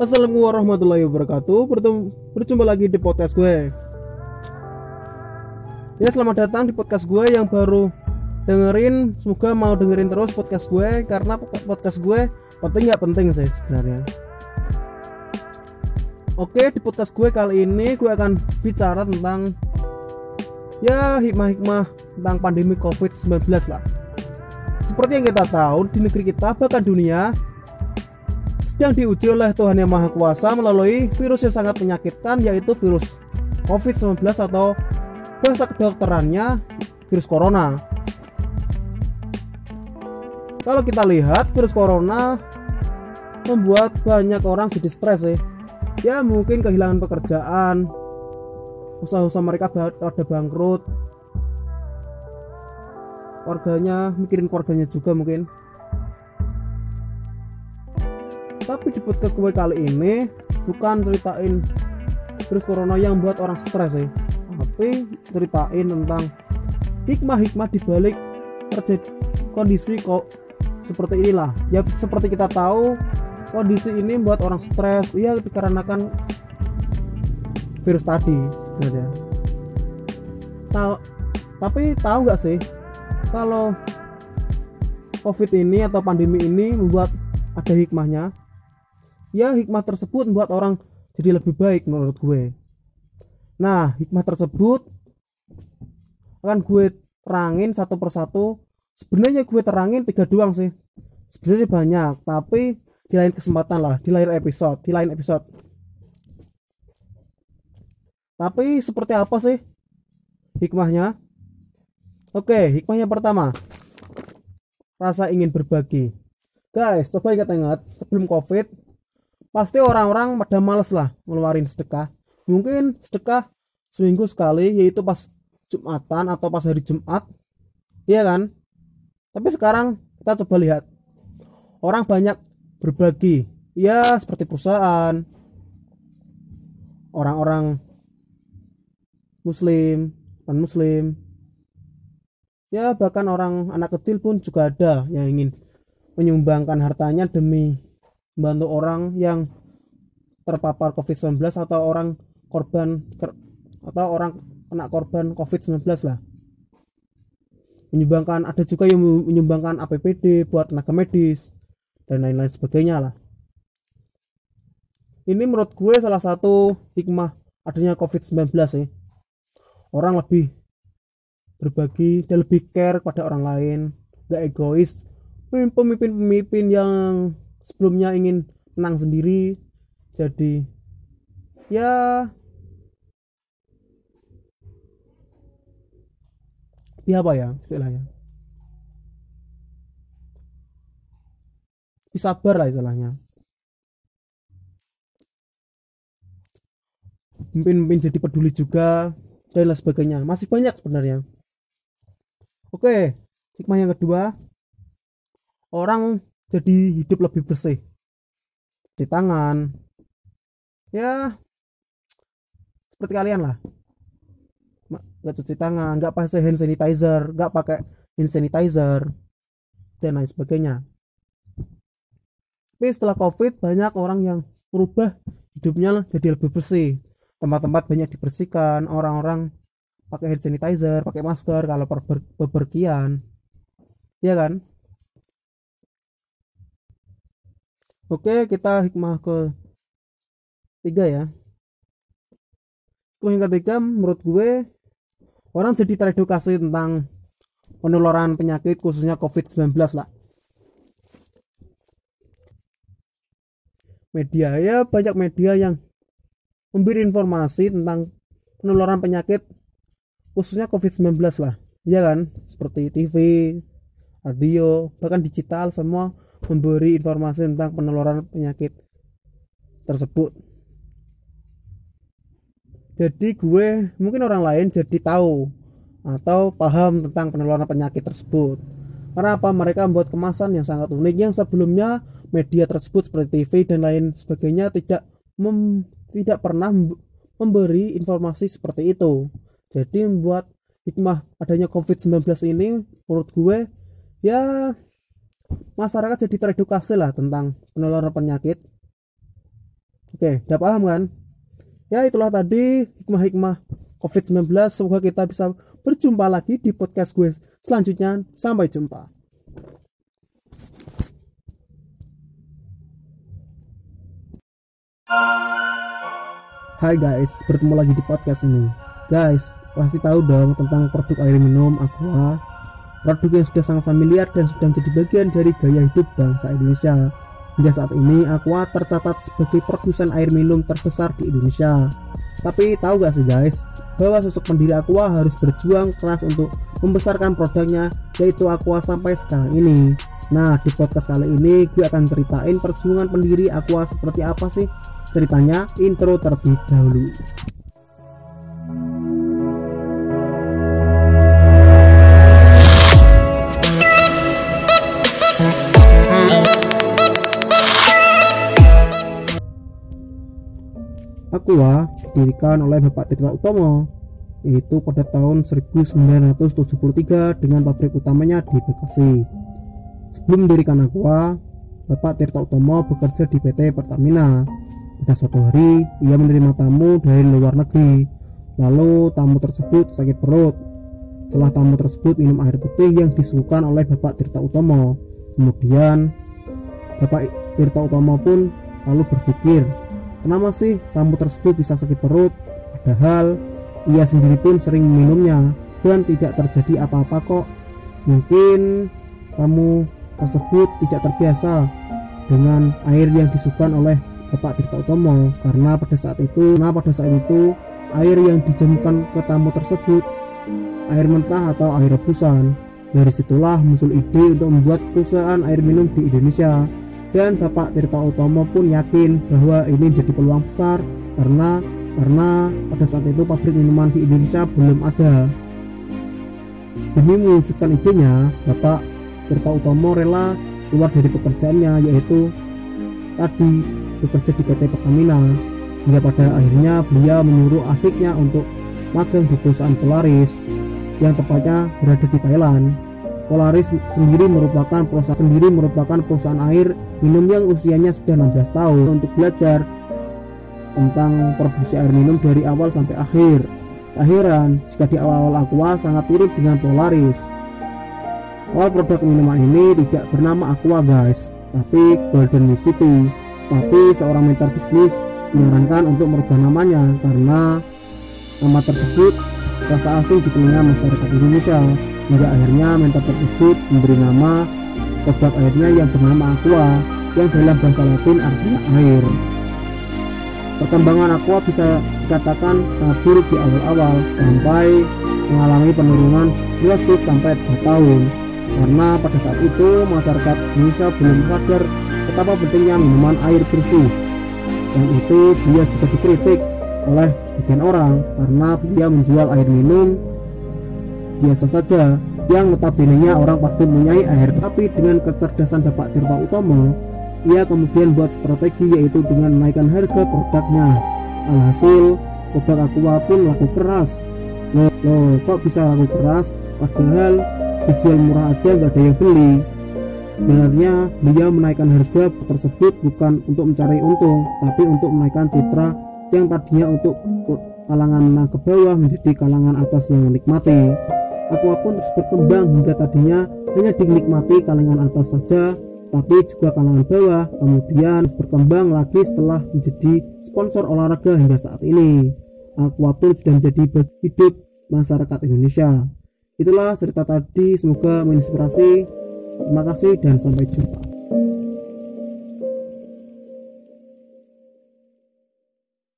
Assalamualaikum warahmatullahi wabarakatuh. Bertemu, Berjumpa lagi di podcast gue. Ya selamat datang di podcast gue yang baru dengerin. Semoga mau dengerin terus podcast gue Karena podcast gue penting nggak penting sih sebenarnya. Oke di podcast gue kali ini gue akan bicara tentang Ya hikmah-hikmah tentang pandemi covid-19 lah. Seperti yang kita tahu di negeri kita bahkan dunia yang diuji oleh Tuhan Yang Maha Kuasa melalui virus yang sangat menyakitkan yaitu virus COVID-19 atau bahasa kedokterannya virus corona. Kalau kita lihat virus corona membuat banyak orang jadi stres ya. Ya mungkin kehilangan pekerjaan, usaha-usaha mereka ada bangkrut, warganya mikirin keluarganya juga mungkin tapi di podcast gue kali ini bukan ceritain virus corona yang buat orang stres ya tapi ceritain tentang hikmah-hikmah dibalik terjadi kondisi kok seperti inilah. Ya seperti kita tahu kondisi ini buat orang stres. Ya dikarenakan virus tadi sebenarnya. Tahu tapi tahu nggak sih kalau covid ini atau pandemi ini membuat ada hikmahnya ya hikmah tersebut membuat orang jadi lebih baik menurut gue. Nah hikmah tersebut akan gue terangin satu persatu. Sebenarnya gue terangin tiga doang sih. Sebenarnya banyak tapi di lain kesempatan lah di lain episode di lain episode. Tapi seperti apa sih hikmahnya? Oke hikmahnya pertama. Rasa ingin berbagi. Guys coba ingat-ingat sebelum covid pasti orang-orang pada males lah ngeluarin sedekah. Mungkin sedekah seminggu sekali yaitu pas Jumatan atau pas hari Jumat. Iya kan? Tapi sekarang kita coba lihat. Orang banyak berbagi. Ya seperti perusahaan. Orang-orang muslim non muslim ya bahkan orang anak kecil pun juga ada yang ingin menyumbangkan hartanya demi membantu orang yang terpapar COVID-19 atau orang korban atau orang kena korban COVID-19 lah. Menyumbangkan ada juga yang menyumbangkan APBD buat tenaga medis dan lain-lain sebagainya lah. Ini menurut gue salah satu hikmah adanya COVID-19 sih. Orang lebih berbagi dan lebih care pada orang lain gak egois. Pemimpin-pemimpin yang sebelumnya ingin menang sendiri jadi ya dia apa ya istilahnya? Sabar lah istilahnya. Pimpin-pimpin jadi peduli juga dan lain sebagainya. Masih banyak sebenarnya. Oke hikmah yang kedua. Orang jadi hidup lebih bersih. Cuci tangan. Ya seperti kalian lah. Nggak cuci tangan nggak pakai hand sanitizer nggak pakai hand sanitizer dan lain sebagainya. Tapi setelah covid banyak orang yang merubah hidupnya jadi lebih bersih. Tempat-tempat banyak dibersihkan orang-orang pakai hand sanitizer pakai masker kalau bepergian. Ya kan Oke, kita hikmah ke tiga ya. Hikmah yang ketiga menurut gue orang jadi teredukasi tentang penularan penyakit khususnya COVID-19 lah. Media ya banyak media yang memberi informasi tentang penularan penyakit khususnya COVID-19 lah. Ya kan? Seperti TV, radio, bahkan digital semua memberi informasi tentang penularan penyakit tersebut. Jadi gue mungkin orang lain jadi tahu atau paham tentang penularan penyakit tersebut. Karena apa? Mereka membuat kemasan yang sangat unik yang sebelumnya media tersebut seperti TV dan lain sebagainya tidak mem, tidak pernah memberi informasi seperti itu. Jadi membuat hikmah adanya COVID-19 ini menurut gue ya masyarakat jadi teredukasi lah tentang penularan penyakit Oke, udah paham kan? Ya itulah tadi hikmah-hikmah COVID-19. Semoga kita bisa berjumpa lagi di podcast gue selanjutnya. Sampai jumpa. Hai guys, bertemu lagi di podcast ini. Guys, pasti tahu dong tentang produk air minum Aqua. Produk yang sudah sangat familiar dan sudah menjadi bagian dari gaya hidup bangsa Indonesia. Hingga saat ini Aqua tercatat sebagai produsen air minum terbesar di Indonesia. Tapi tahu gak sih guys, bahwa sosok pendiri Aqua harus berjuang keras untuk membesarkan produknya yaitu Aqua sampai sekarang ini. Nah, di podcast kali ini gue akan ceritain perjuangan pendiri Aqua seperti apa sih ceritanya intro terlebih dahulu. Aqua didirikan oleh Bapak Tirta Utomo yaitu pada tahun 1973 dengan pabrik utamanya di Bekasi. Sebelum mendirikan Aqua, Bapak Tirta Utomo bekerja di PT Pertamina. Pada suatu hari, ia menerima tamu dari luar negeri. Lalu tamu tersebut sakit perut. Setelah tamu tersebut minum air putih yang disuguhkan oleh Bapak Tirta Utomo. Kemudian Bapak Tirta Utomo pun lalu berpikir, kenapa sih tamu tersebut bisa sakit perut? Padahal ia sendiri pun sering meminumnya dan tidak terjadi apa-apa kok. Mungkin tamu tersebut tidak terbiasa dengan air yang disuguhkan oleh Bapak Tirta Utomo karena pada saat itu, nah pada saat itu air yang dijamukan ke tamu tersebut air mentah atau air rebusan. Dari situlah muncul ide untuk membuat perusahaan air minum di Indonesia dan Bapak Tirta Utomo pun yakin bahwa ini menjadi peluang besar karena karena pada saat itu pabrik minuman di Indonesia belum ada. Demi mewujudkan idenya, Bapak Tirta Utomo rela keluar dari pekerjaannya yaitu tadi bekerja di PT Pertamina hingga pada akhirnya beliau menyuruh adiknya untuk magang di perusahaan Polaris yang tepatnya berada di Thailand. Polaris sendiri merupakan perusahaan sendiri merupakan perusahaan air minum yang usianya sudah 16 tahun untuk belajar tentang produksi air minum dari awal sampai akhir. Tak heran jika di awal-awal Aqua sangat mirip dengan Polaris. Awal produk minuman ini tidak bernama Aqua guys, tapi Golden Mississippi. Tapi seorang mentor bisnis menyarankan untuk merubah namanya karena nama tersebut rasa asing di telinga masyarakat Indonesia hingga akhirnya mentor tersebut memberi nama produk airnya yang bernama Aqua yang dalam bahasa Latin artinya air. Perkembangan aqua bisa dikatakan sangat buruk di awal-awal sampai mengalami penurunan drastis sampai 3 tahun karena pada saat itu masyarakat Indonesia belum sadar betapa pentingnya minuman air bersih dan itu dia juga dikritik oleh sebagian orang karena dia menjual air minum biasa saja yang notabene orang pasti mempunyai air tapi dengan kecerdasan Bapak Tirta Utomo ia kemudian buat strategi yaitu dengan menaikkan harga produknya. Alhasil, produk Aqua pun laku keras. Loh, loh kok bisa laku keras? Padahal dijual murah aja nggak ada yang beli. Sebenarnya dia menaikkan harga tersebut bukan untuk mencari untung, tapi untuk menaikkan citra yang tadinya untuk kalangan menengah ke bawah menjadi kalangan atas yang menikmati. Aqua pun terus berkembang hingga tadinya hanya dinikmati kalangan atas saja tapi juga kalangan bawah kemudian berkembang lagi setelah menjadi sponsor olahraga hingga saat ini. Aqua pun sudah menjadi hidup masyarakat Indonesia. Itulah cerita tadi semoga menginspirasi. Terima kasih dan sampai jumpa